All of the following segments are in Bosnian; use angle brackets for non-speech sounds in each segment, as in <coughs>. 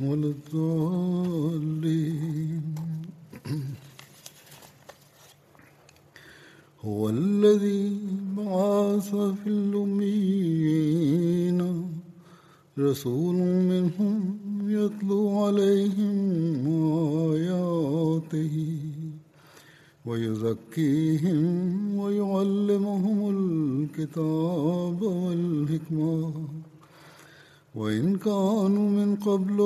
والضالين هو الذي بعث في الأمين رسول منهم يتلو عليهم آياته ويزكيهم ويعلمهم الكتاب والحكمه کانوا من قبل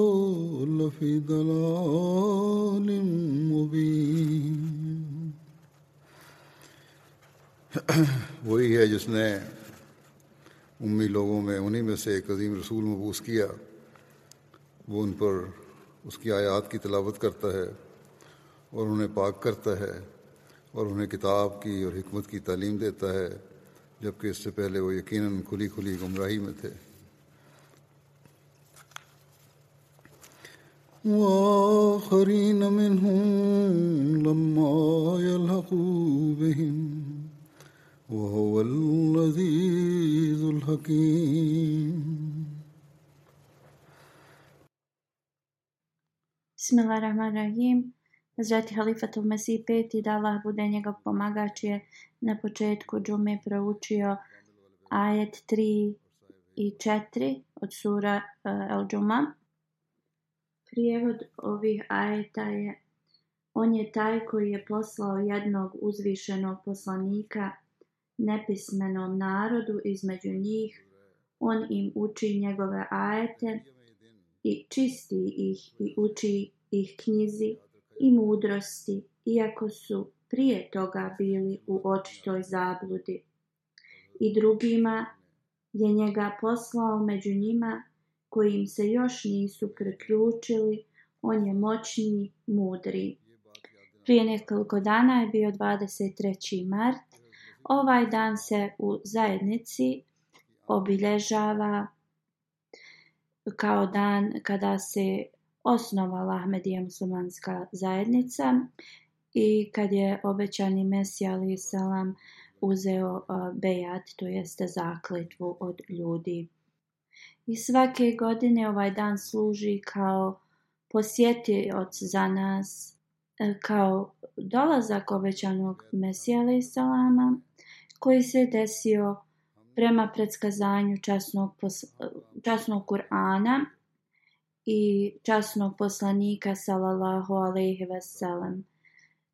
<coughs> وہی ہے جس نے امی لوگوں میں انہیں میں سے ایک عظیم رسول مبوس کیا وہ ان پر اس کی آیات کی تلاوت کرتا ہے اور انہیں پاک کرتا ہے اور انہیں کتاب کی اور حکمت کی تعلیم دیتا ہے جبکہ اس سے پہلے وہ یقیناً کھلی کھلی گمراہی میں تھے وآخرين منهم لما يلحقوا بهم وهو اللذيذ الحكيم بسم الله الرحمن الرحيم Zrati halifatov Mesih peti da Allah bude njegov pomagač je na početku džume proučio ajet 3 i 4 od sura uh, eh, al prijevod ovih ajeta je On je taj koji je poslao jednog uzvišenog poslanika nepismenom narodu između njih. On im uči njegove ajete i čisti ih i uči ih knjizi i mudrosti, iako su prije toga bili u očitoj zabludi. I drugima je njega poslao među njima kojim se još nisu priključili, on je moćni, mudri. Prije nekoliko dana je bio 23. mart. Ovaj dan se u zajednici obilježava kao dan kada se osnovala Ahmedija muslimanska zajednica i kad je obećani Mesija alaihissalam uzeo bejat, to jeste zakletvu od ljudi. I svake godine ovaj dan služi kao posjetioc za nas, e, kao dolazak obećanog Mesija Salama, koji se desio prema predskazanju časnog, posla, časnog Kur'ana i časnog poslanika sallallahu alejhi ve sellem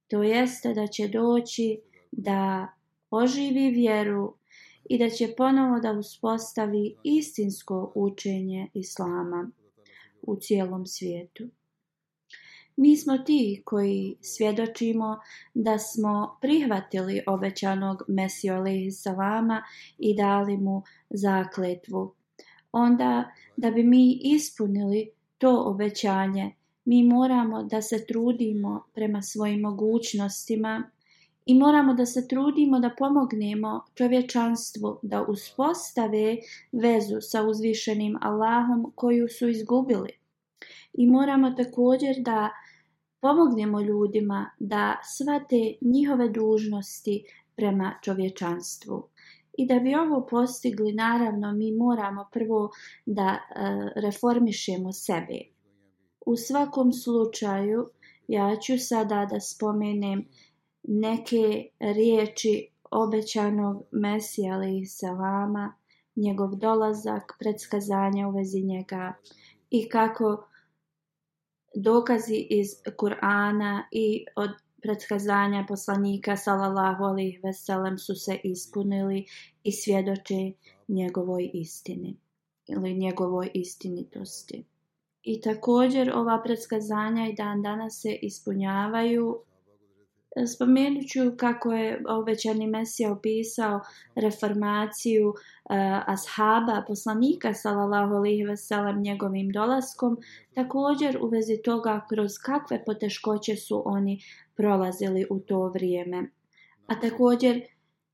to jeste da će doći da oživi vjeru i da će ponovo da uspostavi istinsko učenje Islama u cijelom svijetu. Mi smo ti koji svjedočimo da smo prihvatili obećanog Mesiju alaihi salama i dali mu zakletvu. Onda, da bi mi ispunili to obećanje, mi moramo da se trudimo prema svojim mogućnostima i moramo da se trudimo da pomognemo čovječanstvu da uspostave vezu sa uzvišenim Allahom koju su izgubili. I moramo također da pomognemo ljudima da svate njihove dužnosti prema čovječanstvu. I da bi ovo postigli, naravno, mi moramo prvo da e, reformišemo sebe. U svakom slučaju, ja ću sada da spomenem e, neke riječi obećanog Mesija alaih salama, njegov dolazak, predskazanja u vezi njega i kako dokazi iz Kur'ana i od predskazanja poslanika sallallahu alaihi veselem su se ispunili i svjedoče njegovoj istini ili njegovoj istinitosti. I također ova predskazanja i dan danas se ispunjavaju Spomenut ću kako je obećani Mesija opisao reformaciju uh, ashaba, poslanika sallallahu alaihi veselam njegovim dolaskom, također u vezi toga kroz kakve poteškoće su oni prolazili u to vrijeme. A također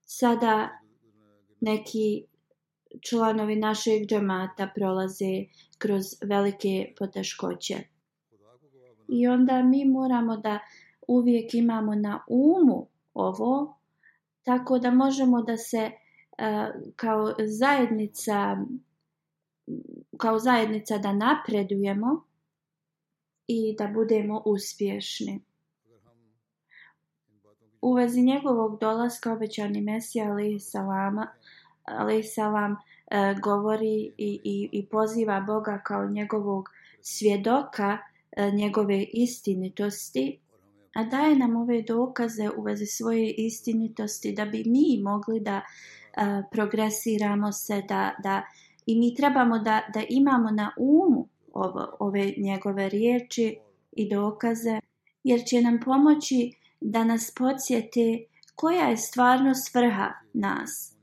sada neki članovi našeg džamata prolaze kroz velike poteškoće. I onda mi moramo da uh, uvijek imamo na umu ovo, tako da možemo da se e, kao zajednica kao zajednica da napredujemo i da budemo uspješni. U vezi njegovog dolaska obećani Mesija alaih salam e, govori i, i, i poziva Boga kao njegovog svjedoka e, njegove istinitosti a daje nam ove dokaze u vezi svoje istinitosti da bi mi mogli da a, progresiramo se da, da, i mi trebamo da, da imamo na umu ovo, ove njegove riječi i dokaze jer će nam pomoći da nas podsjete koja je stvarno svrha nas.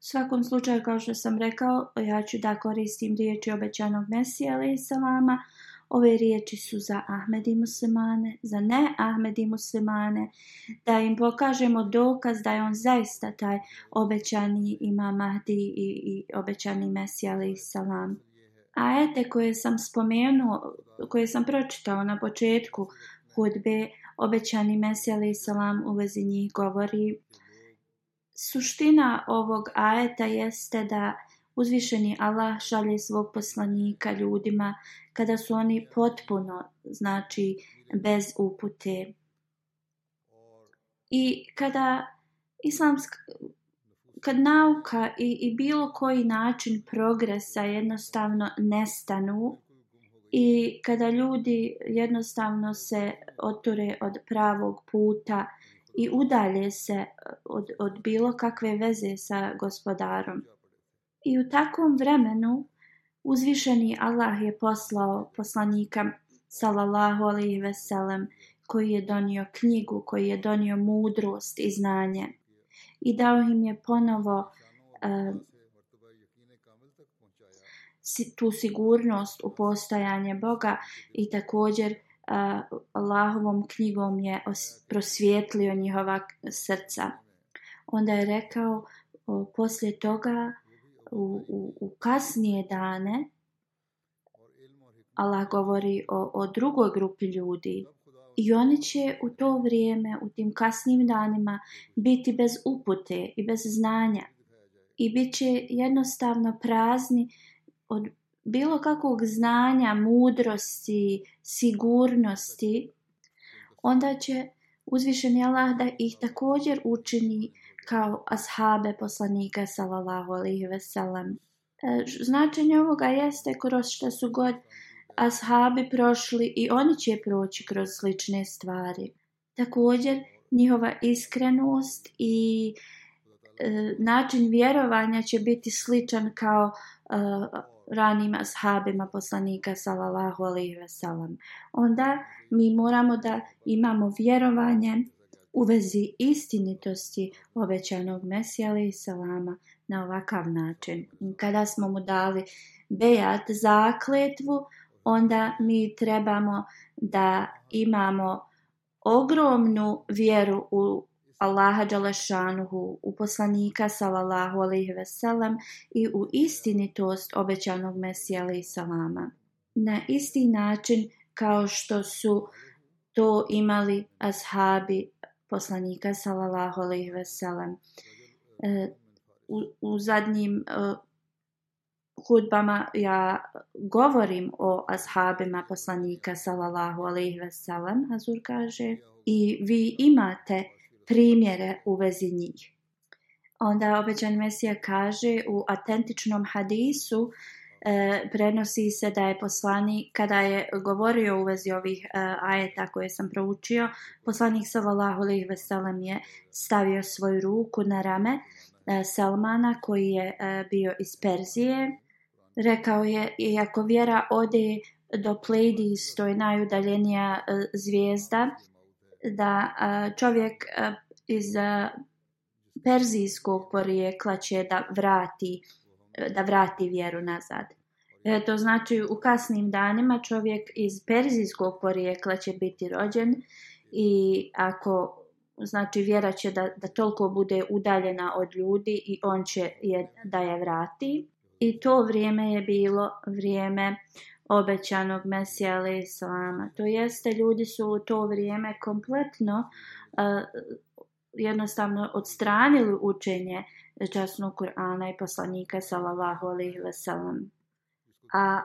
U svakom slučaju, kao što sam rekao, ja ću da koristim riječi obećanog Mesija, ali i sa vama, uh, ove riječi su za Ahmed i muslimane, za ne Ahmed i muslimane, da im pokažemo dokaz da je on zaista taj obećani ima Mahdi i, i obećani Mesija alaih salam. Ajete koje sam spomenuo, koje sam pročitao na početku hudbe, obećani Mesija alaih salam u vezi njih govori, Suština ovog ajeta jeste da uzvišeni Allah šalje svog poslanika ljudima kada su oni potpuno, znači, bez upute. I kada islamsk, kad nauka i, i bilo koji način progresa jednostavno nestanu i kada ljudi jednostavno se oture od pravog puta i udalje se od, od bilo kakve veze sa gospodarom. I u takvom vremenu uzvišeni Allah je poslao poslanika sallallahu alejhi ve sellem koji je donio knjigu, koji je donio mudrost i znanje i dao im je ponovo uh, tu sigurnost u postojanje Boga i također uh, Allahovom knjigom je prosvjetlio njihova srca. Onda je rekao uh, poslije toga uh, u, u, u kasnije dane Allah govori o, o drugoj grupi ljudi i oni će u to vrijeme, u tim kasnim danima biti bez upute i bez znanja i bit će jednostavno prazni od bilo kakvog znanja, mudrosti, sigurnosti, onda će uzvišeni Allah da ih također učini uh, kao ashabe poslanika sallallahu alaihi ve sellem. E, značenje ovoga jeste kroz što su god ashabi prošli i oni će proći kroz slične stvari. Također, njihova iskrenost i e, način vjerovanja će biti sličan kao e, ranim ashabima poslanika sallallahu alaihi ve sellem. Onda mi moramo da imamo vjerovanje u vezi istinitosti obećanog Mesija i Salama na ovakav način. Kada smo mu dali bejat zakletvu, onda mi trebamo da imamo ogromnu vjeru u Allaha Đalešanuhu, u poslanika sallallahu alaihi veselam i u istinitost obećanog Mesija alaihi salama. Na isti način kao što su to imali ashabi poslanika sallallahu alejhi ve sellem. E, u, u zadnjim uh, hudbama ja govorim o ashabima poslanika sallallahu alejhi ve sellem, Hazur kaže i vi imate primjere u vezi njih. Onda obećan Mesija kaže u autentičnom hadisu uh, e, prenosi se da je poslanik, kada je govorio u vezi ovih e, ajeta koje sam proučio, poslanik sallallahu alejhi ve sellem je stavio svoju ruku na rame e, Salmana koji je e, bio iz Perzije. Rekao je, iako vjera ode do Pleiades, to je najudaljenija e, zvijezda, da e, čovjek e, iz e, perzijskog porijekla će da vrati e, da vrati vjeru nazad. E, to znači u kasnim danima čovjek iz perzijskog porijekla će biti rođen i ako znači vjera će da, da toliko bude udaljena od ljudi i on će je, da je vrati. I to vrijeme je bilo vrijeme obećanog Mesija Islama. To jeste ljudi su u to vrijeme kompletno uh, jednostavno odstranili učenje časnog Kur'ana i poslanika sallallahu alaihi ve sellem. A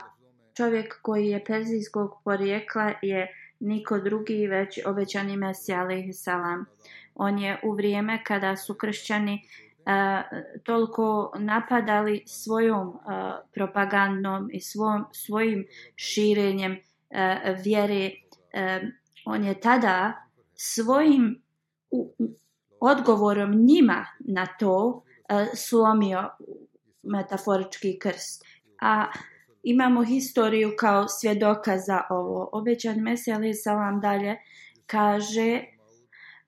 čovjek koji je perzijskog porijekla je niko drugi već obećani Mesija alaihi salam. On je u vrijeme kada su kršćani Uh, toliko napadali svojom uh, propagandom i svom, svojim širenjem uh, vjere uh, on je tada svojim u, u, odgovorom njima na to uh, E, slomio metaforički krst. A imamo historiju kao svjedoka za ovo. Obećan Meseli sa vam dalje kaže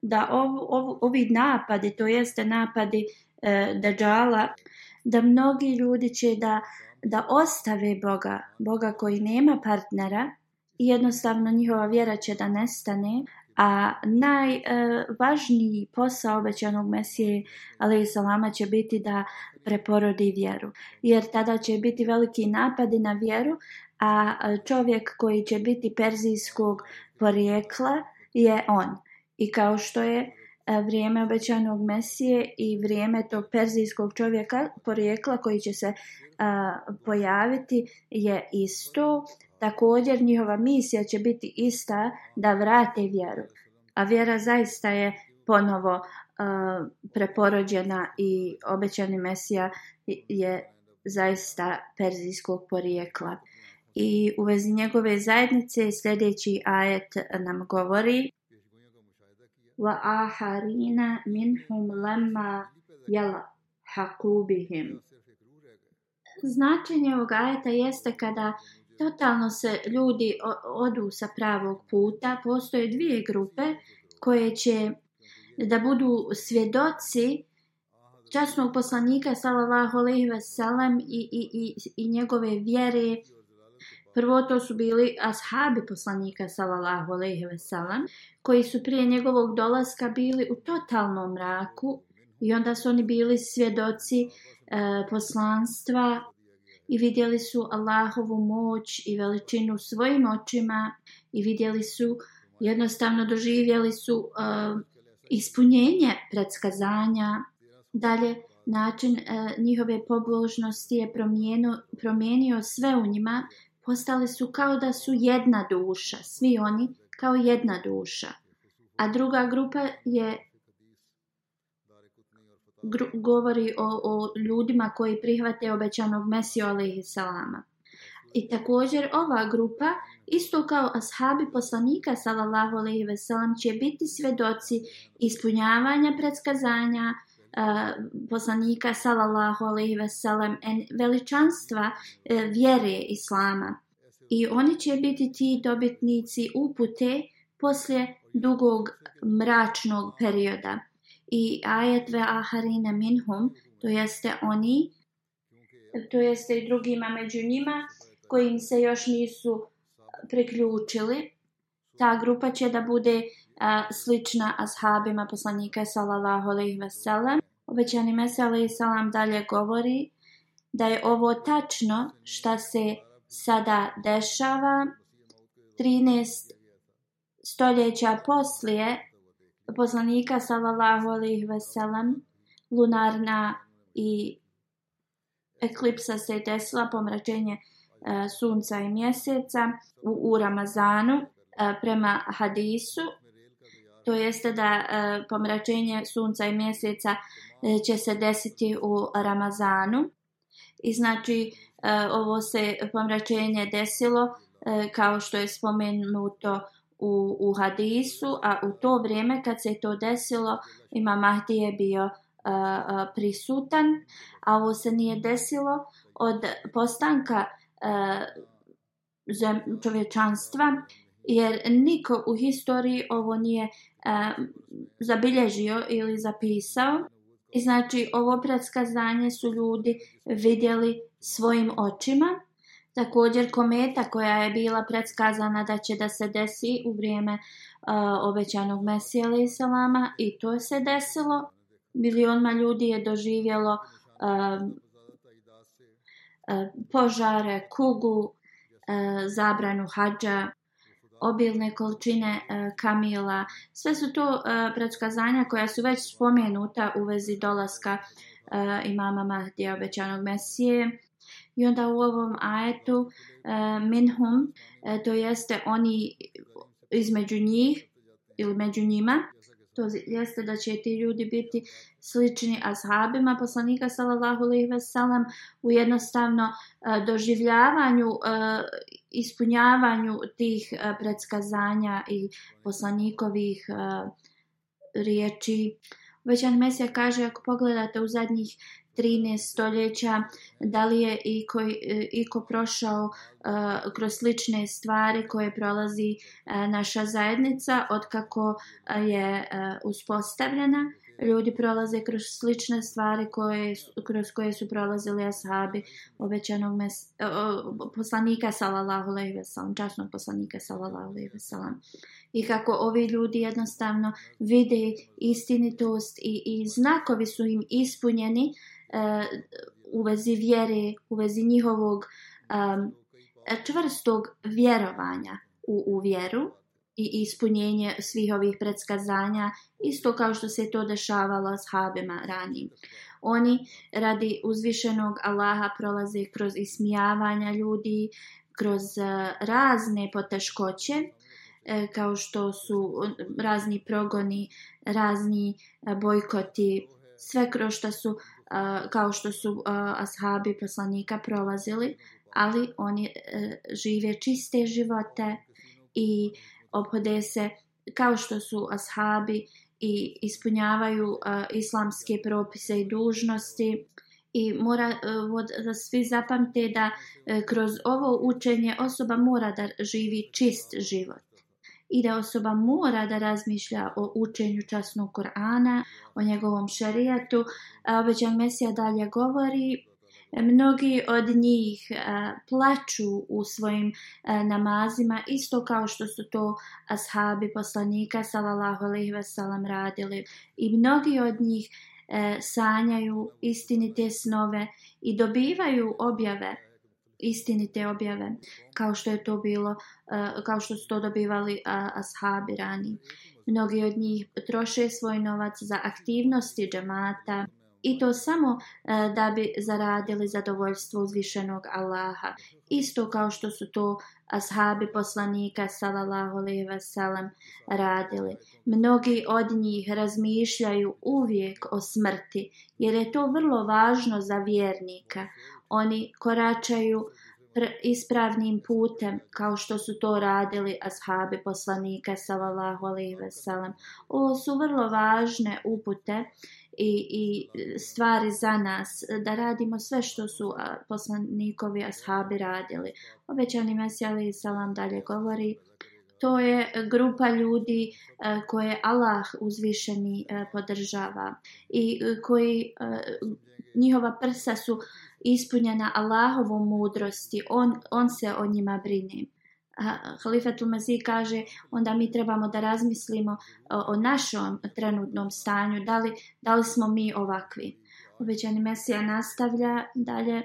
da ov, ov, ovi napadi, to jeste napadi e, Dajjala, da mnogi ljudi će da, da ostave Boga, Boga koji nema partnera, i jednostavno njihova vjera će da nestane. A najvažniji e, posao obećanog Mesije Ali Salama će biti da preporodi vjeru. Jer tada će biti veliki napadi na vjeru, a čovjek koji će biti perzijskog porijekla je on. I kao što je e, vrijeme obećanog Mesije i vrijeme tog perzijskog čovjeka porijekla koji će se a, pojaviti je isto, Također njihova misija će biti ista da vrate vjeru. A vjera zaista je ponovo uh, preporođena i obećani mesija je zaista perzijskog porijekla. I u vezi njegove zajednice sljedeći ajet nam govori Wa aharina minhum lemma jela hakubihim Značenje ovog ajeta jeste kada Totalno se ljudi odu sa pravog puta. Postoje dvije grupe koje će da budu svjedoci časnog poslanika sallallahu alejhi ve sellem i, i, i, i njegove vjere. Prvo to su bili ashabi poslanika sallallahu alejhi ve sellem koji su prije njegovog dolaska bili u totalnom mraku i onda su oni bili svjedoci e, poslanstva i vidjeli su Allahovu moć i veličinu svojim očima i vidjeli su, jednostavno doživjeli su uh, ispunjenje predskazanja. Dalje, način uh, njihove pobožnosti je promijenio, promijenio sve u njima, postali su kao da su jedna duša, svi oni kao jedna duša. A druga grupa je govori o, o ljudima koji prihvate obećanog Mesiju alaihi salama. I također ova grupa, isto kao ashabi poslanika sallallahu alaihi ve sellem, će biti svedoci ispunjavanja predskazanja uh, poslanika sallallahu alaihi ve sellem, veličanstva uh, vjere islama. I oni će biti ti dobitnici upute poslije dugog mračnog perioda i ajet ve aharine minhum, to jeste oni, to jeste i drugima među njima kojim se još nisu priključili. Ta grupa će da bude a, slična ashabima poslanika sallallahu alaihi ve sellem. Obećani meseli salam dalje govori da je ovo tačno šta se sada dešava 13 stoljeća poslije poslanika sallallahu alejhi ve sellem lunarna i eklipsa se je desila pomračenje e, sunca i mjeseca u, u Ramazanu e, prema hadisu to jeste da e, pomračenje sunca i mjeseca će se desiti u Ramazanu i znači ovo se pomračenje desilo kao što je spomenuto uh, u, u hadisu, a u to vrijeme kad se to desilo, ima Mahdi je bio uh, uh, prisutan, a ovo se nije desilo od postanka uh, zem, čovječanstva, jer niko u historiji ovo nije uh, zabilježio ili zapisao. I znači ovo predskazanje su ljudi vidjeli svojim očima. Također kometa koja je bila predskazana da će da se desi u vrijeme uh, obećanog Mesija i Salama i to je se desilo. Milionima ljudi je doživjelo uh, uh, požare, kugu, uh, zabranu hađa, obilne količine uh, kamila. Sve su to uh, predskazanja koja su već spomenuta u vezi dolaska uh, imama Mahdija obećanog Mesije. Uh, I onda u ovom ajetu uh, minhum, uh, to jeste oni između njih ili među njima, to jeste da će ti ljudi biti slični ashabima poslanika sallallahu alejhi ve sellem u jednostavno uh, doživljavanju uh, ispunjavanju tih uh, predskazanja i poslanikovih uh, riječi. Većan Mesija kaže ako pogledate u zadnjih 13. stoljeća, da li je iko, iko prošao uh, kroz slične stvari koje prolazi uh, naša zajednica od kako je uh, uspostavljena. Ljudi prolaze kroz slične stvari koje, kroz koje su prolazili ashabi obećanog mes, uh, poslanika sallallahu alaihi ve sellem, časnog poslanika sallallahu alaihi ve sellem. I kako ovi ljudi jednostavno vide istinitost i, i znakovi su im ispunjeni uh, u vezi vjere, u vezi njihovog um, čvrstog vjerovanja u, u vjeru i ispunjenje svih ovih predskazanja, isto kao što se to dešavalo s habima rani. Oni radi uzvišenog Allaha prolaze kroz ismijavanja ljudi, kroz e, razne poteškoće, e, kao što su razni progoni, razni e, bojkoti, sve kroz što su uh, kao što su uh, ashabi poslanika prolazili, ali oni uh, žive čiste živote i obhode se kao što su ashabi i ispunjavaju uh, islamske propise i dužnosti i mora uh, da svi zapamte da uh, kroz ovo učenje osoba mora da živi čist život i da osoba mora da razmišlja o učenju časnog Korana, o njegovom šarijatu. Obećan Mesija dalje govori, mnogi od njih plaču u svojim namazima, isto kao što su to ashabi poslanika, salallahu alaihi wasalam, radili. I mnogi od njih e, sanjaju istinite snove i dobivaju objave istinite objave kao što je to bilo e, kao što su to dobivali e, ashabi rani mnogi od njih troše svoj novac za aktivnosti džamata i to samo e, da bi zaradili zadovoljstvo uzvišenog Allaha isto kao što su to ashabi poslanika sallallahu alejhi ve sellem radili mnogi od njih razmišljaju uvijek o smrti jer je to vrlo važno za vjernika oni koračaju ispravnim putem kao što su to radili ashabi poslanika sallallahu alejhi ve sellem. Ovo su vrlo važne upute i i stvari za nas da radimo sve što su poslanikovi ashabi radili. Obećani mesija li selam dalje govori to je grupa ljudi e, koje Allah uzvišeni e, podržava i e, koji njihova prsa su ispunjena Allahovom mudrosti, on, on se o njima brine. Halifatul Mazi kaže, onda mi trebamo da razmislimo o, o našom trenutnom stanju, da li, da li smo mi ovakvi. Obećani Mesija nastavlja dalje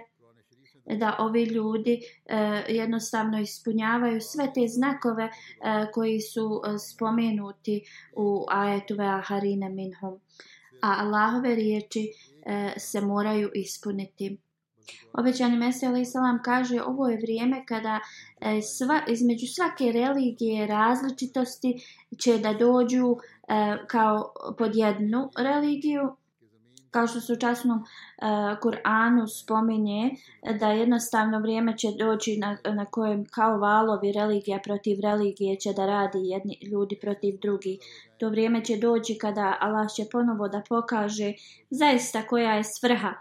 da ovi ljudi eh, jednostavno ispunjavaju sve te znakove eh, koji su eh, spomenuti u ajetu ve aharine minhum. A Allahove riječi eh, se moraju ispuniti. Obećani Mesija Ali Salam kaže ovo je vrijeme kada e, sva, između svake religije različitosti će da dođu e, kao pod jednu religiju kao što se u časnom e, Kur'anu spominje da jednostavno vrijeme će doći na, na kojem kao valovi religija protiv religije će da radi jedni ljudi protiv drugi to vrijeme će doći kada Allah će ponovo da pokaže zaista koja je svrha e,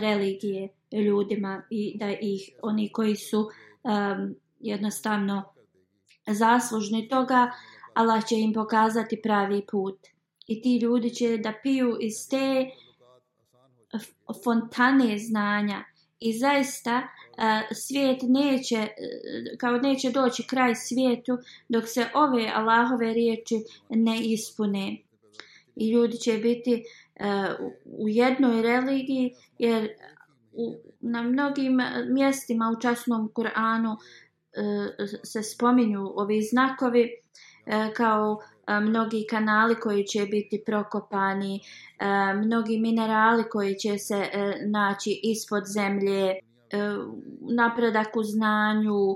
religije religije ljudima i da ih oni koji su um, jednostavno zaslužni toga, Allah će im pokazati pravi put. I ti ljudi će da piju iz te fontane znanja i zaista uh, svijet neće, e, kao neće doći kraj svijetu dok se ove Allahove riječi ne ispune. I ljudi će biti uh, u jednoj religiji jer u, na mnogim e, mjestima u časnom Kur'anu e, se spominju ovi znakovi e, kao e, mnogi kanali koji će biti prokopani, e, mnogi minerali koji će se e, naći ispod zemlje, e, napredak u znanju, e,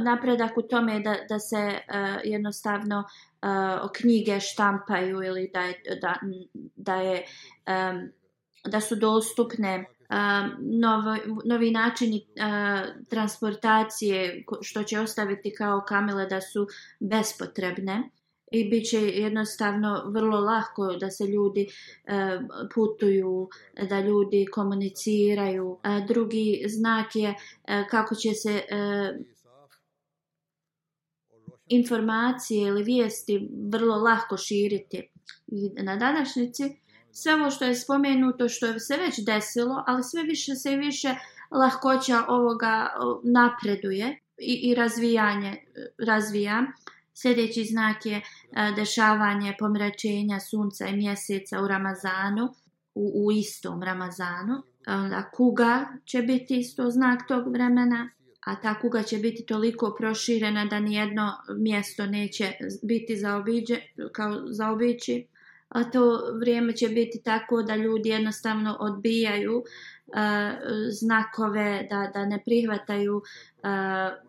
napredak u tome da, da se e, jednostavno e, knjige štampaju ili da, da, da je... E, da su dostupne novo, novi načini a, transportacije što će ostaviti kao kamile da su bespotrebne i bit će jednostavno vrlo lahko da se ljudi e, putuju, da ljudi komuniciraju. A drugi znak je e, kako će se e, informacije ili vijesti vrlo lahko širiti. I na današnjici e, sve ovo što je spomenuto, što je se već desilo, ali sve više se i više lahkoća ovoga napreduje i, i razvijanje razvija. Sljedeći znak je e, dešavanje pomračenja sunca i mjeseca u Ramazanu, u, u istom Ramazanu. E, onda kuga će biti isto znak tog vremena, a ta kuga će biti toliko proširena da nijedno mjesto neće biti zaobiđe, kao zaobići a to vrijeme će biti tako da ljudi jednostavno odbijaju uh, znakove, da, da ne prihvataju uh,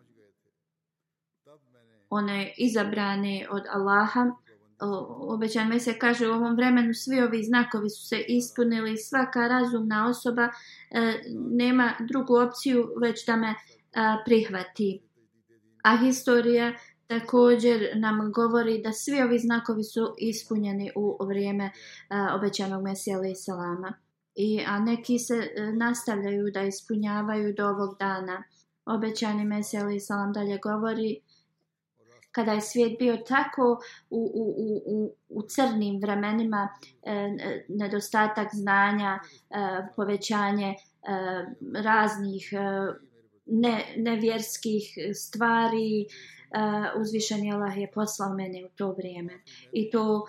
one izabrane od Allaha. Obećan se kaže u ovom vremenu svi ovi znakovi su se ispunili, svaka razumna osoba uh, nema drugu opciju već da me uh, prihvati. A historija također nam govori da svi ovi znakovi su ispunjeni u vrijeme obećanog Mesija Ali Salama. I, a neki se e, nastavljaju da ispunjavaju do ovog dana. Obećani Mesija Ali Salam dalje govori kada je svijet bio tako u, u, u, u, u crnim vremenima e, nedostatak znanja, e, povećanje e, raznih e, ne, nevjerskih stvari, e, Eh, uzvišeni Allah je poslao mene u to vrijeme. Mhm. I to uh,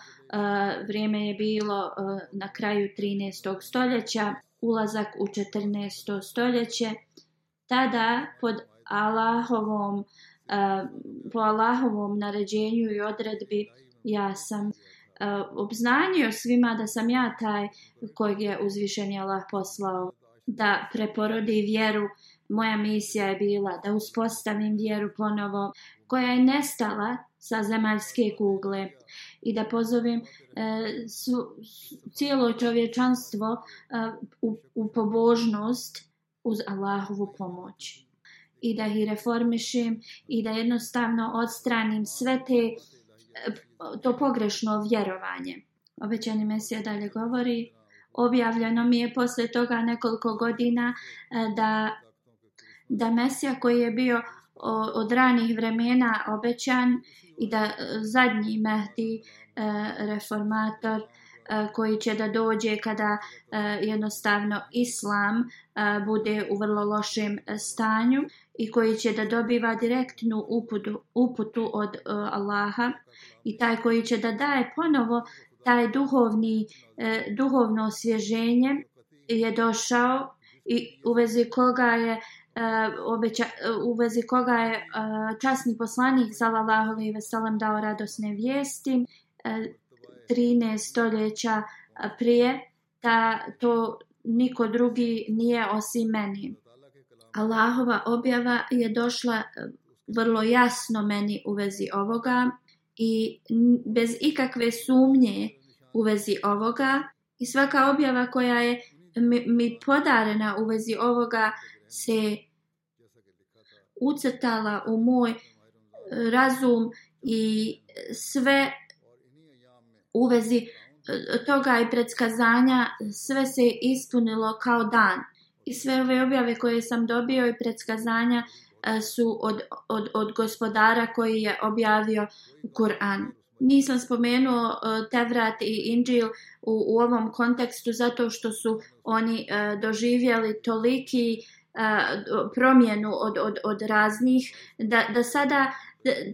vrijeme je bilo uh, na kraju 13. stoljeća, ulazak u 14. stoljeće. Tada pod Allahovom, uh, po Allahovom naređenju i odredbi ja sam uh, obznanio svima da sam ja taj kojeg je uzvišeni Allah poslao da preporodi vjeru Moja misija je bila da uspostavim vjeru ponovo, koja je nestala sa zemaljske kugle i da pozovim e, su, cijelo čovječanstvo e, u, u pobožnost uz Allahovu pomoć i da ih reformišim i da jednostavno odstranim sve te to pogrešno vjerovanje. Obećani Mesija dalje govori, objavljeno mi je posle toga nekoliko godina e, da, da Mesija koji je bio uh, od ranih vremena obećan i da e, zadnji Mehdi e, reformator e, koji će da dođe kada jednostavno islam bude u vrlo lošem stanju i koji će da dobiva direktnu uputu, uputu od Allaha i taj koji će da daje ponovo taj duhovni, duhovno osvježenje je došao i u vezi koga je uh, E, obeća, u vezi koga je e, časni poslanik sallallahu alejhi ve sellem dao radosne vijesti 13 e, stoljeća prije ta to niko drugi nije osim meni Allahova objava je došla vrlo jasno meni u vezi ovoga i bez ikakve sumnje u vezi ovoga i svaka objava koja je mi, mi podarena u vezi ovoga se ucrtala u moj e, razum i sve u vezi e, toga i predskazanja sve se ispunilo kao dan i sve ove objave koje sam dobio i predskazanja e, su od, od, od gospodara koji je objavio Kur'an. Nisam spomenuo Tevrat i Inđil u, u ovom kontekstu zato što su oni doživjeli toliki uh, promjenu od, od, od raznih, da, da sada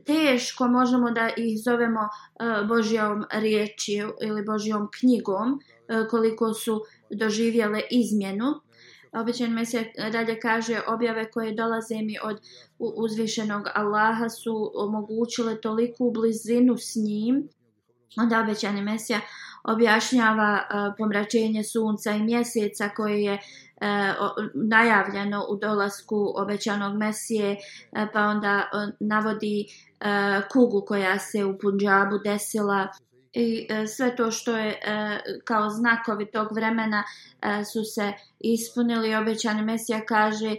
teško možemo da ih zovemo e, Božjom riječi ili Božjom knjigom e, koliko su doživjele izmjenu. Obećan mesija dalje kaže objave koje dolaze mi od uzvišenog Allaha su omogućile toliku blizinu s njim. Onda obećani mesija objašnjava e, pomračenje sunca i mjeseca koje je uh, e, najavljeno u dolasku obećanog Mesije, e, pa onda e, navodi e, kugu koja se u Punjabu desila i e, sve to što je e, kao znakovi tog vremena e, su se ispunili obećani Mesija kaže e,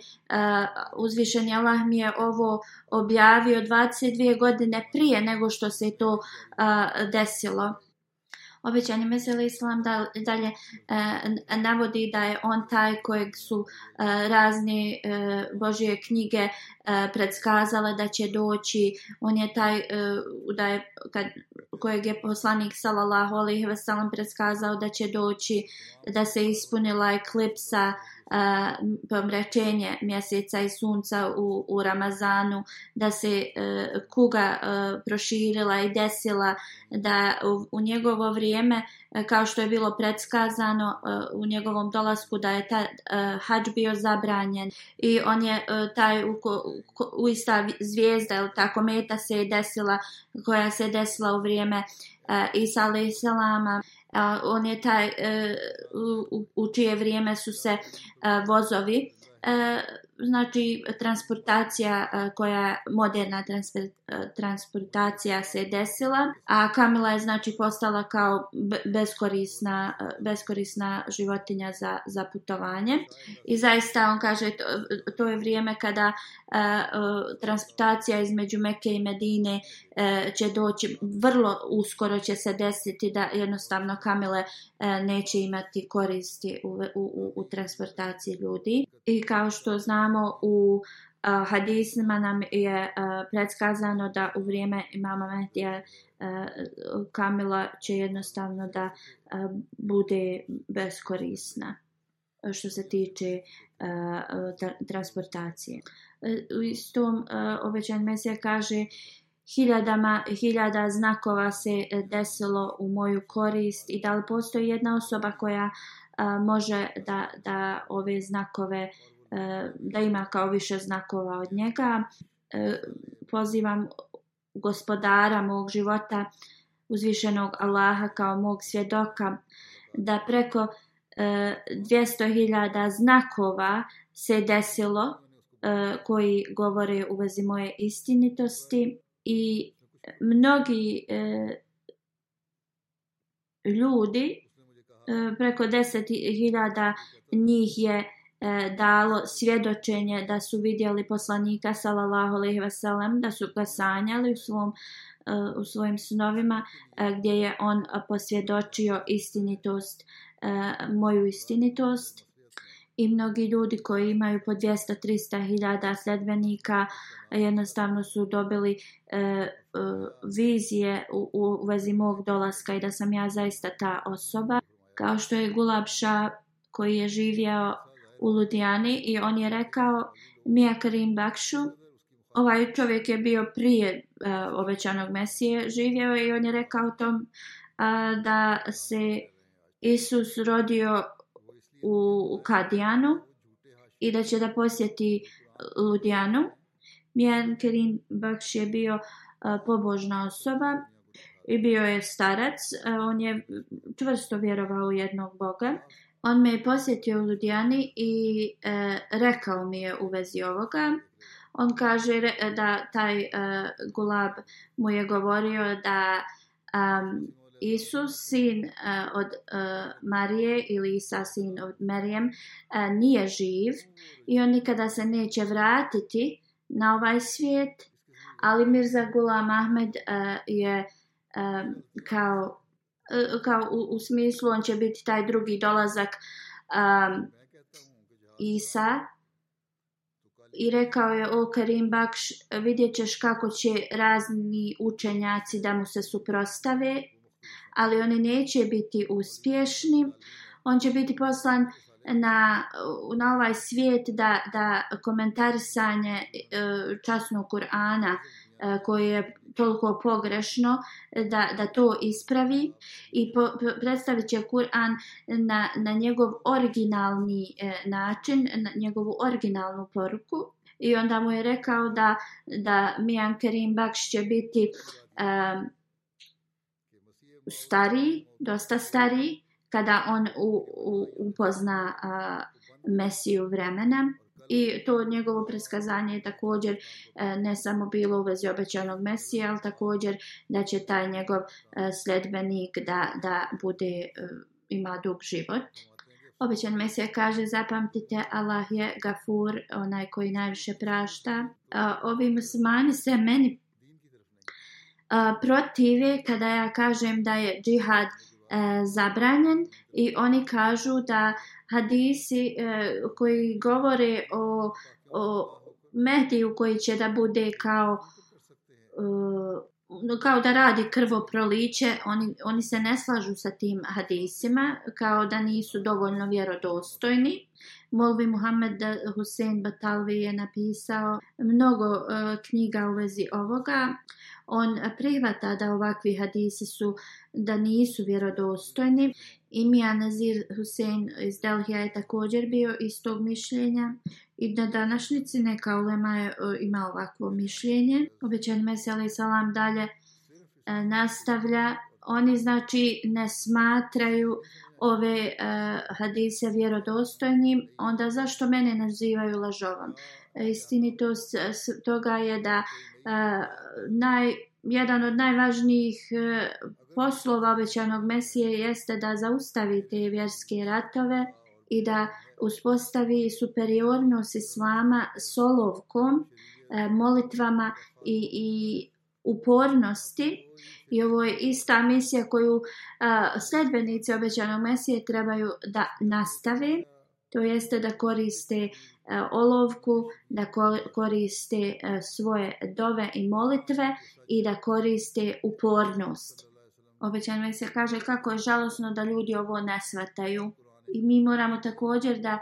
uzvišeni Allah mi je ovo objavio 22 godine prije nego što se to e, desilo obećanje Mesela Islam dalje e, navodi da je on taj kojeg su e, razne e, Božije knjige e, predskazale da će doći. On je taj e, da je, kad, kojeg je poslanik Salalaho Alihi Veselam predskazao da će doći, da se ispunila eklipsa. E, pomračenje mjeseca i sunca u, u Ramazanu, da se uh, kuga uh, proširila i desila, da u, u njegovo vrijeme, e, kao što je bilo predskazano uh, u njegovom dolasku, da je ta uh, hađ bio zabranjen i on je uh, taj u, u, u ista zvijezda, ili tako meta se je desila, koja se desila u vrijeme uh, Isa alaih a, on je taj e, u, u čije vrijeme su se e, vozovi e, znači transportacija koja moderna transfer, transportacija se desila a Kamila je znači postala kao beskorisna beskorisna životinja za za putovanje i zaista on kaže to, to je vrijeme kada a, a, transportacija između Mekke i Medine a, e, će doći vrlo uskoro će se desiti da jednostavno Kamile E, neće imati koristi u, u, u, u transportaciji ljudi. I kao što znamo u uh, hadisima nam je uh, predskazano da u vrijeme imama Mehdija uh, Kamila će jednostavno da uh, bude beskorisna što se tiče uh, tra transportacije. Uh, u istom uh, obećanju Mesija kaže uh, hiljadama hiljada znakova se e, desilo u moju korist i da li postoji jedna osoba koja a, e, može da, da ove znakove a, e, da ima kao više znakova od njega a, pozivam gospodara mog života uzvišenog Allaha kao mog svjedoka da preko a, 200.000 znakova se desilo koji govore u vezi moje istinitosti i mnogi e, ljudi e, preko 10.000 njih je e, dalo svjedočenje da su vidjeli poslanika sallallahu alejhi ve sellem da su ga sanjali u svom e, u svojim snovima e, gdje je on posvjedočio istinitost e, moju istinitost i mnogi ljudi koji imaju po 200-300 hiljada sledbenika jednostavno su dobili e, e, vizije u, u vezi mog dolaska i da sam ja zaista ta osoba. Kao što je Gulabša koji je živjeo u Ludijani i on je rekao Mija Karim Bakšu, ovaj čovjek je bio prije e, obećanog Mesije živjeo i on je rekao tom e, da se Isus rodio u Kadijanu i da će da posjeti e, Ludijanu. Mijan Kerin Bakš je bio e, pobožna osoba i bio je starac. E, on je čvrsto vjerovao u jednog boga. On me je posjetio u Ludijani i rekao mi je u vezi ovoga. On kaže da taj gulab mu je govorio da... Um, Isus, sin uh, od uh, Marije ili Isa, sin od Marijem, uh, eh, nije živ i on nikada se neće vratiti na ovaj svijet. Ali Mirza Gulam Ahmed uh, je um, kao, uh, kao u, u smislu, on će biti taj drugi dolazak um, Isa. I rekao je, o Karim Bakš, vidjet ćeš kako će razni učenjaci da mu se suprostave ali oni neće biti uspješni. On će biti poslan na, na ovaj svijet da, da komentarisanje e, časnog Kur'ana e, koje je toliko pogrešno e, da, da to ispravi i po, predstavit će Kur'an na, na njegov originalni način, na njegovu originalnu poruku. I onda mu je rekao da, da Mijan Karim Bakš će biti um, stariji, dosta stariji, kada on u, u, upozna a, Mesiju vremena. I to njegovo preskazanje je također e, ne samo bilo u vezi obećanog Mesije, ali također da će taj njegov e, sledbenik da, da bude, e, ima dug život. Obećan Mesije kaže, zapamtite, Allah je gafur, onaj koji najviše prašta. E, ovi muslimani se meni protive kada ja kažem da je džihad e, zabranjen i oni kažu da hadisi e, koji govore o, o mediju koji će da bude kao e, kao da radi krvoproliće oni, oni se ne slažu sa tim hadisima kao da nisu dovoljno vjerodostojni Molvi Muhammed Hussein Batalvi je napisao mnogo e, knjiga u vezi ovoga on prihvata da ovakvi hadisi su da nisu vjerodostojni. Imija Nazir Hussein iz Delhija je također bio iz tog mišljenja i na današnjici neka ulema je e, ima ovakvo mišljenje. Obećan Meseli Salam dalje e, nastavlja. Oni znači ne smatraju ove uh, hadise vjerodostojnim, onda zašto mene nazivaju lažovom? Uh, E, istinitost toga je da uh, naj, jedan od najvažnijih uh, poslova obećanog Mesije jeste da zaustavi te vjerske ratove i da uspostavi superiornost islama s olovkom, uh, molitvama i, i upornosti i ovo je ista misija koju a, sledbenici obećanog mesije trebaju da nastave to jeste da koriste E, olovku, da koriste e, svoje dove i molitve i da koriste upornost. Obećan mi se kaže kako je žalosno da ljudi ovo ne svataju. I mi moramo također da e,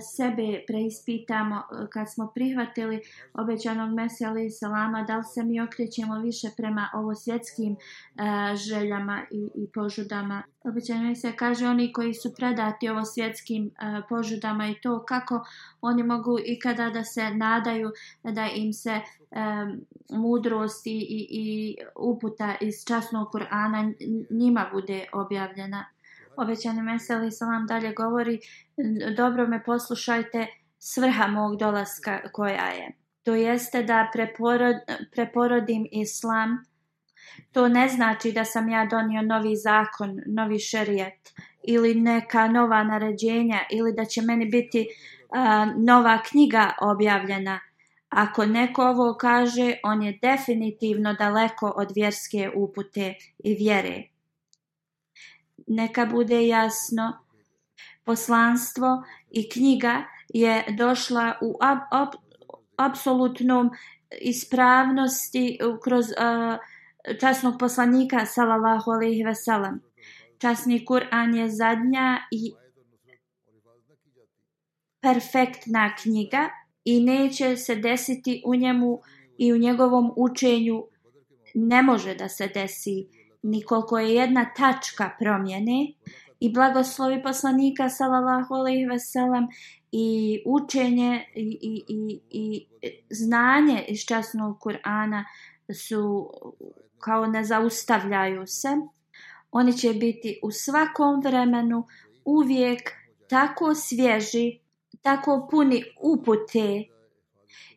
sebe preispitamo e, kad smo prihvatili obećanog Mesija alaih salama, da li se mi okrećemo više prema ovo svjetskim uh, e, željama i, i požudama. Obećanog Mesija kaže oni koji su predati ovo svjetskim uh, požudama i to kako oni mogu ikada da se nadaju da im se um, mudrost i, i, i uputa iz časnog Kur'ana njima bude objavljena obećani meseli salam dalje govori dobro me poslušajte svrha mog dolaska koja je to jeste da preporod, preporodim islam to ne znači da sam ja donio novi zakon novi šerijet ili neka nova naređenja ili da će meni biti uh, nova knjiga objavljena Ako neko ovo kaže, on je definitivno daleko od vjerske upute i vjere neka bude jasno. Poslanstvo i knjiga je došla u ab, ab, apsolutnom ispravnosti kroz uh, časnog poslanika sallallahu alejhi ve sellem. Časni Kur'an je zadnja i perfektna knjiga i neće se desiti u njemu i u njegovom učenju ne može da se desi uh, ni koliko je jedna tačka promjene i blagoslovi poslanika sallallahu alejhi ve sellem i učenje i i i i znanje iz časnog Kur'ana su kao ne zaustavljaju se oni će biti u svakom vremenu uvijek tako svježi tako puni upute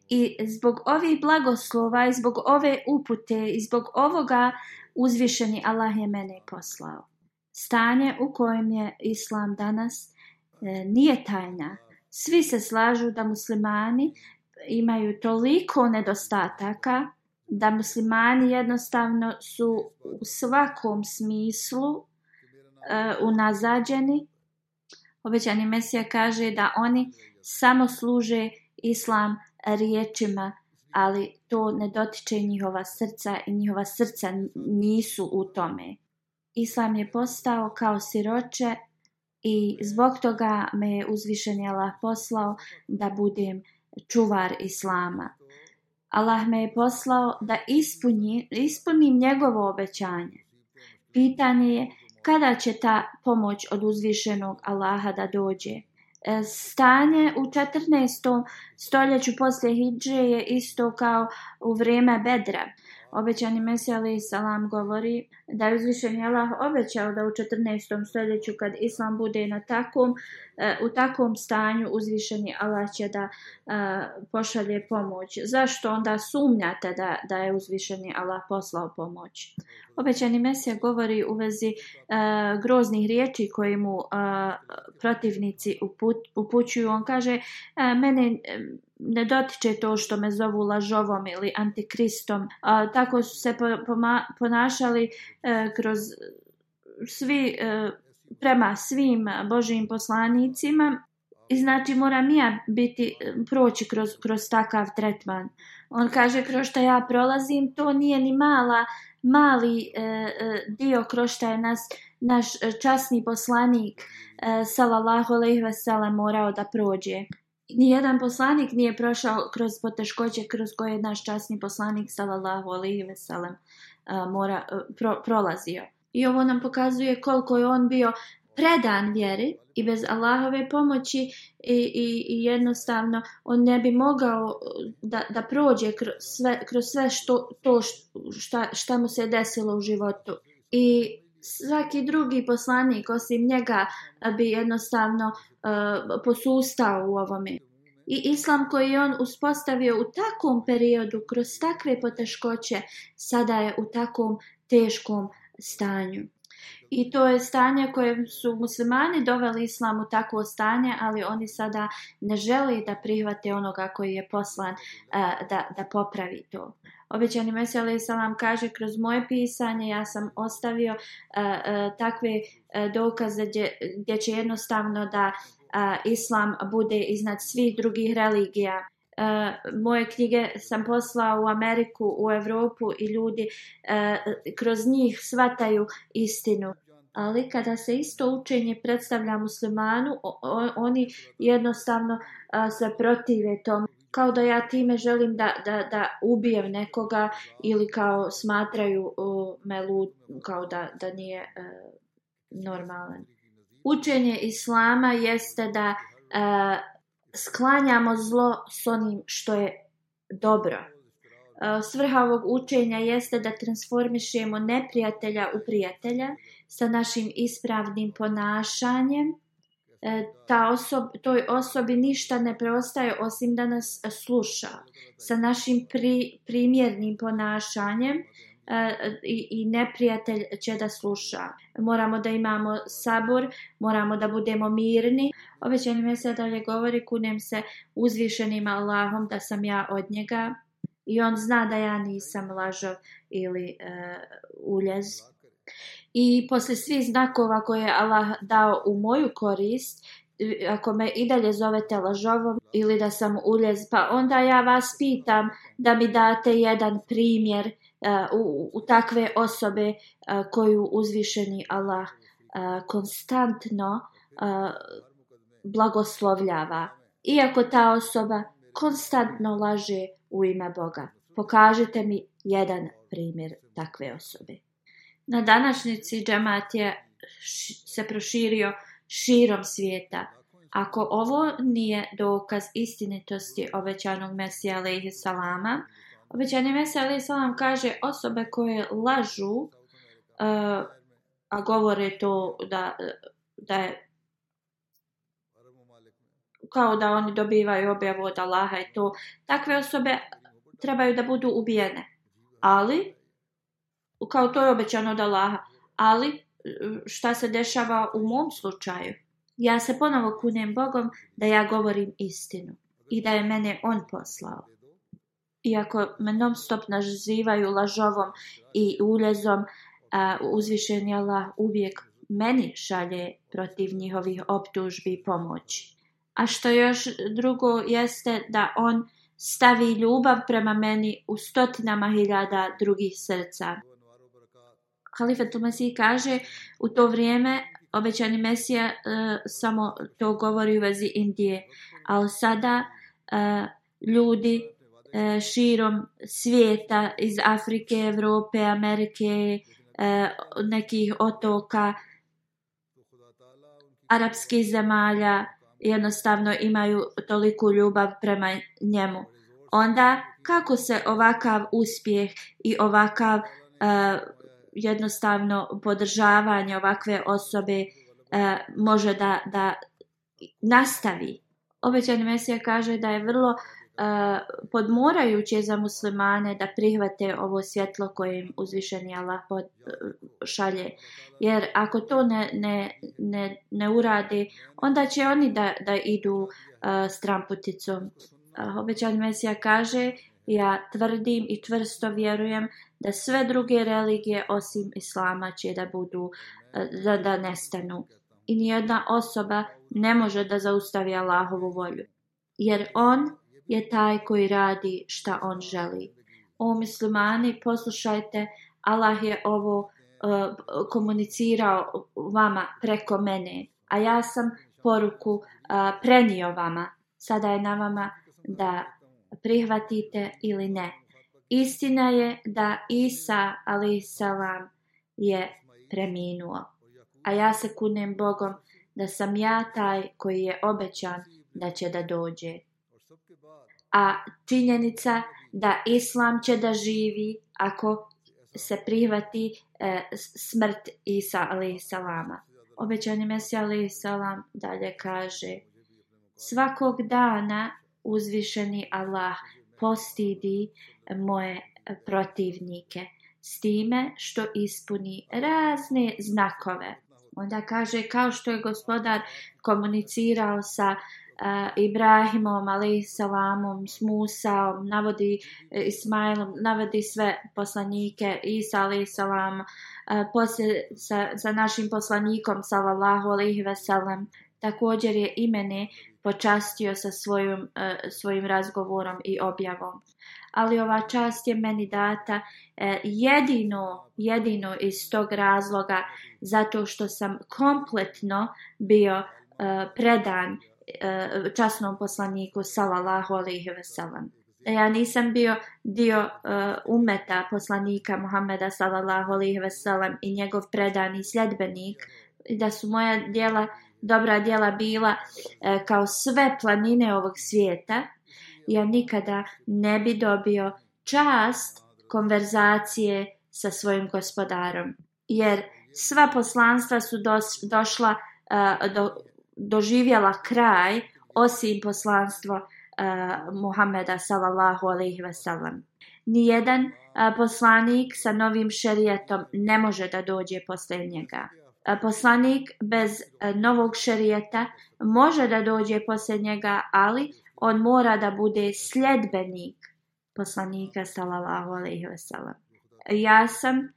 i zbog ovih blagoslova i zbog ove upute i zbog ovoga uzvišeni Allah je mene poslao. Stanje u kojem je islam danas e, nije tajna. Svi se slažu da muslimani imaju toliko nedostataka da muslimani jednostavno su u svakom smislu e, unazađeni. Obećani Mesija kaže da oni samo služe islam riječima ali to ne dotiče njihova srca i njihova srca nisu u tome. Islam je postao kao siroče i zbog toga me je uzvišen Allah poslao da budem čuvar Islama. Allah me je poslao da ispunji, ispunim njegovo obećanje. Pitanje je kada će ta pomoć od uzvišenog Allaha da dođe. E, stanje u 14. stoljeću poslije Hidže je isto kao u vrijeme Bedra. Obećani Mesijali Salam govori da je uzvišen Allah obećao da u 14. stoljeću kad Islam bude na takom, e, u takom stanju uzvišeni Allah će da e, pošalje pomoć. Zašto onda sumnjate da, da je uzvišeni Allah poslao pomoć? Obećani Mesija govori u vezi e, groznih riječi koje mu e, protivnici uput, upućuju. On kaže, e, mene e, ne dotiče to što me zovu lažovom ili antikristom. E, tako su se po, poma, ponašali e, kroz svi, e, prema svim Božijim poslanicima. I znači moram ja biti, e, proći kroz, kroz takav tretman. On kaže, kroz što ja prolazim, to nije ni mala mali e, e dio kroz što je nas, naš e, časni poslanik e, salallahu alaihi vesela morao da prođe. Nijedan poslanik nije prošao kroz poteškoće kroz koje je naš časni poslanik salallahu alaihi veselam e, mora, pro, prolazio. I ovo nam pokazuje koliko je on bio predan vjeri i bez Allahove pomoći i, i, i jednostavno on ne bi mogao uh, da, da prođe kroz sve, kroz sve što, to šta, šta mu se desilo u životu. I svaki drugi poslanik osim njega bi jednostavno uh, posustao u ovome. I islam koji je on uspostavio u takvom periodu, kroz takve poteškoće, sada je u takvom teškom stanju. I to je stanje koje su muslimani doveli islamu takvo stanje, ali oni sada ne želi da prihvate onoga koji je poslan uh, da, da popravi to. Obećani Mesija alaih salam kaže kroz moje pisanje ja sam ostavio uh, uh, takve uh, dokaze gdje, gdje će jednostavno da uh, islam bude iznad svih drugih religija. Eh, moje knjige sam poslao u Ameriku, u Evropu i ljudi uh, kroz njih svataju istinu. Ali kada se isto učenje predstavlja muslimanu, on, oni jednostavno uh, se protive tom. Kao da ja time želim da, da, da ubijem nekoga ili kao smatraju uh, me lud, kao da, da nije uh, normalan. Učenje islama jeste da uh, sklanjamo zlo s onim što je dobro. E, svrha ovog učenja jeste da transformišemo neprijatelja u prijatelja sa našim ispravnim ponašanjem. E, ta osob, toj osobi ništa ne preostaje osim da nas sluša. Sa našim pri, primjernim ponašanjem E, i, i neprijatelj će da sluša. Moramo da imamo sabur, moramo da budemo mirni. Obećani me se dalje govori, kunem se uzvišenim Allahom da sam ja od njega i on zna da ja nisam lažov ili e, uljez. I posle svih znakova koje je Allah dao u moju korist, e, ako me i dalje zovete lažovom ili da sam uljez, pa onda ja vas pitam da mi date jedan primjer uh, u, u takve osobe a, koju uzvišeni Allah a, konstantno a, blagoslovljava. Iako ta osoba konstantno laže u ime Boga. Pokažite mi jedan primjer takve osobe. Na današnjici džemat je se proširio širom svijeta. Ako ovo nije dokaz istinitosti obećanog Mesija alejhi salama, uh, Obećanje Mesa Ali Salam kaže osobe koje lažu, uh, a govore to da, da je kao da oni dobivaju objavu od Allaha i to, takve osobe trebaju da budu ubijene. Ali, kao to je obećano od Allaha, ali šta se dešava u mom slučaju? Ja se ponovo kunem Bogom da ja govorim istinu i da je mene On poslao iako me non stop nazivaju lažovom i uljezom, uzvišen je Allah uvijek meni šalje protiv njihovih optužbi i pomoći. A što još drugo jeste da on stavi ljubav prema meni u stotinama hiljada drugih srca. Halifat Tumasih kaže u to vrijeme obećani Mesija e, samo to govori u vezi Indije, ali sada e, ljudi E, širom svijeta iz Afrike, Evrope, Amerike, e, nekih otoka, arapskih zemalja, jednostavno imaju toliku ljubav prema njemu. Onda kako se ovakav uspjeh i ovakav uh, jednostavno podržavanje ovakve osobe uh, može da, da nastavi? Obećani Mesija kaže da je vrlo uh, podmorajući je za muslimane da prihvate ovo svjetlo koje im uzvišeni Allah pod, šalje. Jer ako to ne, ne, ne, ne urade, onda će oni da, da idu uh, stramputicom. Uh, obećan Mesija kaže, ja tvrdim i čvrsto vjerujem da sve druge religije osim Islama će da budu, uh, da, da nestanu. I nijedna osoba ne može da zaustavi Allahovu volju. Jer on je taj koji radi šta on želi. O muslimani, poslušajte, Allah je ovo uh, komunicirao vama preko mene, a ja sam poruku uh, prenio vama. Sada je na vama da prihvatite ili ne. Istina je da Isa, ali salam, je preminuo. A ja se kunem Bogom da sam ja taj koji je obećan da će da dođe a činjenica da islam će da živi ako se prihvati e, smrt Isa alaih salama. Obećani Mesija alaih salam dalje kaže svakog dana uzvišeni Allah postidi moje protivnike s time što ispuni razne znakove. Onda kaže kao što je gospodar komunicirao sa uh, Ibrahimom, Aleyhisselamom, s Musaom, navodi e, Ismailom, navodi sve poslanike i sa Aleyhisselam, poslije sa, sa našim poslanikom, salallahu alaihi veselam, također je imene počastio sa svojom, e, svojim razgovorom i objavom. Ali ova čast je meni data e, jedino, jedino iz tog razloga, zato što sam kompletno bio predan Eh, časnom poslaniku sallallahu alejhi ve sellem. Ja nisam bio dio uh, umeta poslanika Muhameda sallallahu alejhi ve sellem i njegov predani sljedbenik da su moja djela dobra djela bila uh, kao sve planine ovog svijeta ja nikada ne bi dobio čast konverzacije sa svojim gospodarom jer sva poslanstva su dos, došla uh, do doživjela kraj osim poslanstvo uh, eh, Muhameda sallallahu alejhi ve sellem. Ni jedan uh, eh, poslanik sa novim šerijetom ne može da dođe posle njega. Eh, poslanik bez novog šerijeta može da dođe posle njega, ali on mora da bude sljedbenik poslanika sallallahu alejhi ve sellem. Ja sam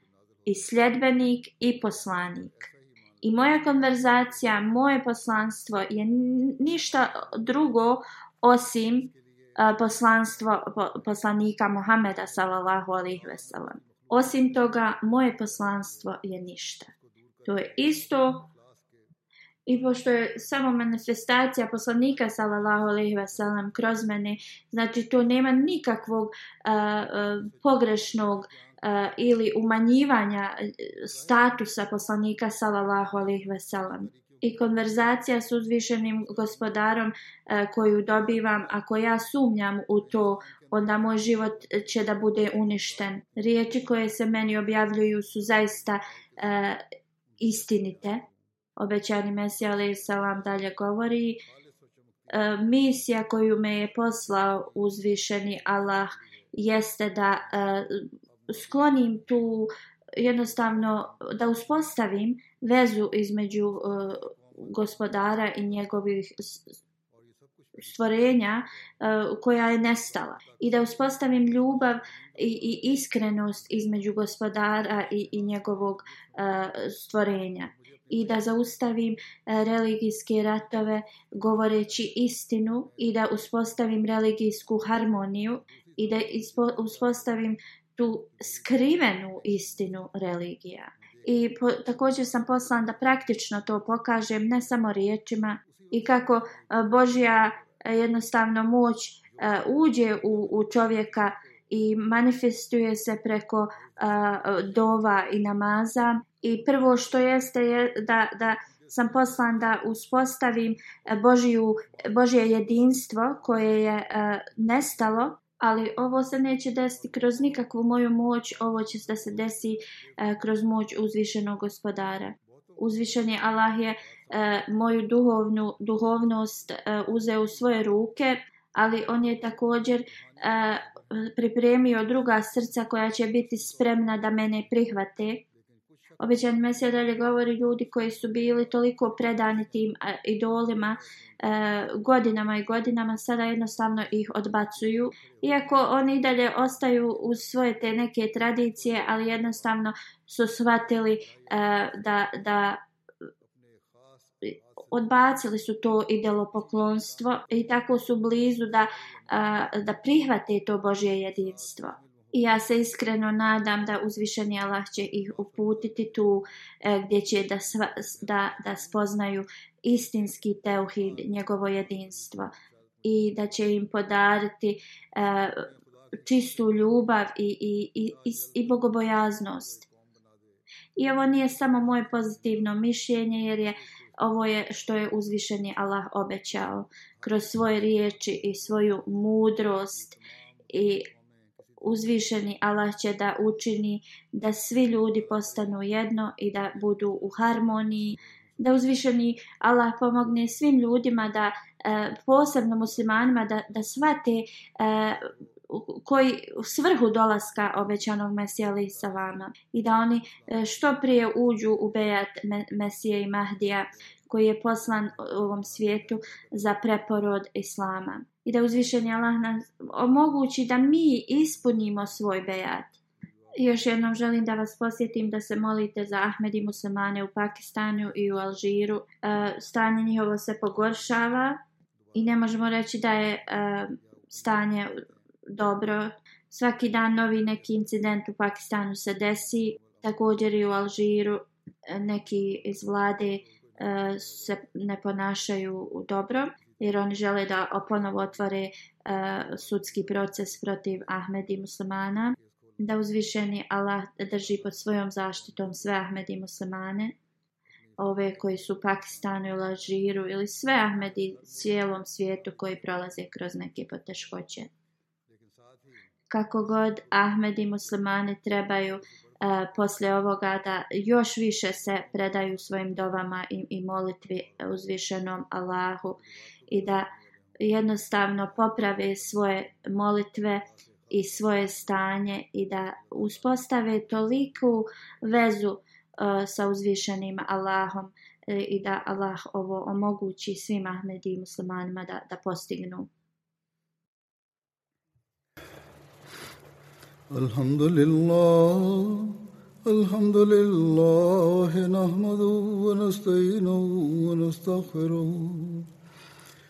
i sljedbenik i poslanik. Okay i moja konverzacija, moje poslanstvo je ništa drugo osim poslanstvo poslanika Muhameda sallallahu alejhi ve sellem. Osim toga, moje poslanstvo je ništa. To je isto I pošto je samo manifestacija poslanika sallallahu alejhi ve sellem kroz mene, znači to nema nikakvog uh, uh, pogrešnog uh, ili umanjivanja e, statusa poslanika sallallahu alejhi ve sellem i konverzacija s uzvišenim gospodarom e, koju dobivam ako ja sumnjam u to onda moj život će da bude uništen riječi koje se meni objavljuju su zaista e, istinite obećani mesija alejhi selam dalje govori e, misija koju me je poslao uzvišeni Allah jeste da e, sklonim tu jednostavno da uspostavim vezu između uh, gospodara i njegovih stvorenja uh, koja je nestala i da uspostavim ljubav i, i iskrenost između gospodara i, i njegovog uh, stvorenja i da zaustavim religijske ratove govoreći istinu i da uspostavim religijsku harmoniju i da uspostavim tu skrivenu istinu religija. I po, također sam poslan da praktično to pokažem, ne samo riječima, i kako e, Božja e, jednostavno moć e, uđe u, u čovjeka i manifestuje se preko uh, dova i namaza. I prvo što jeste je da, da sam poslan da uspostavim Božiju, Božje jedinstvo koje je uh, nestalo Ali ovo se neće desiti kroz nikakvu moju moć, ovo će da se desi e, kroz moć uzvišenog gospodara. Uzvišen je Allah je e, moju duhovnu, duhovnost e, uzeo u svoje ruke, ali on je također e, pripremio druga srca koja će biti spremna da mene prihvate. Obećani Mesija dalje govori ljudi koji su bili toliko predani tim e, idolima e, godinama i godinama, sada jednostavno ih odbacuju. Iako oni i dalje ostaju u svoje te neke tradicije, ali jednostavno su shvatili e, da, da odbacili su to idelopoklonstvo i tako su blizu da, a, e, da prihvate to Božje jedinstvo. I ja se iskreno nadam da uzvišeni Allah će ih uputiti tu e, gdje će da, sva, da, da spoznaju istinski teuhid, njegovo jedinstvo. I da će im podariti e, čistu ljubav i, i, i, i, i bogobojaznost. I ovo nije samo moje pozitivno mišljenje jer je ovo je što je uzvišeni Allah obećao kroz svoje riječi i svoju mudrost i uzvišeni Allah će da učini da svi ljudi postanu jedno i da budu u harmoniji. Da uzvišeni Allah pomogne svim ljudima da e, posebno muslimanima da da svate e, koji u svrhu dolaska obećanog Mesija ali sa vama i da oni e, što prije uđu u bejat Mesije i Mahdija koji je poslan u ovom svijetu za preporod Islama i da uzvišeni Allah nas omogući da mi ispunimo svoj bejat. Još jednom želim da vas posjetim da se molite za Ahmed i Musamane u Pakistanu i u Alžiru. E, stanje njihovo se pogoršava i ne možemo reći da je e, stanje dobro. Svaki dan novi neki incident u Pakistanu se desi, također i u Alžiru e, neki iz vlade e, se ne ponašaju dobro jer oni žele da ponovo otvore e, sudski proces protiv Ahmed i muslimana, da uzvišeni Allah drži pod svojom zaštitom sve Ahmed i muslimane, ove koji su u Pakistanu i Lažiru ili sve Ahmedi cijelom svijetu koji prolaze kroz neke poteškoće. Kako god Ahmedi muslimane trebaju uh, e, posle ovoga da još više se predaju svojim dovama i, i molitvi uzvišenom Allahu uh, i da jednostavno poprave svoje molitve i svoje stanje i da uspostave toliku vezu uh, sa uzvišenim Allahom e, i da Allah ovo omogući svim Ahmedi i muslimanima da, da postignu. الحمد لله الحمد لله نحمده ونستعينه ونستغفره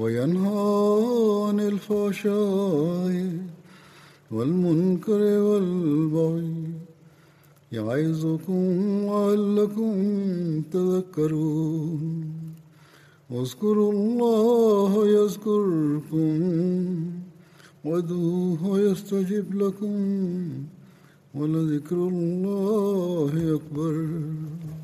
وينهى عن الفحشاء والمنكر والبغي يعظكم لعلكم تذكرون واذكروا الله يذكركم ودوه يستجب لكم ولذكر الله أكبر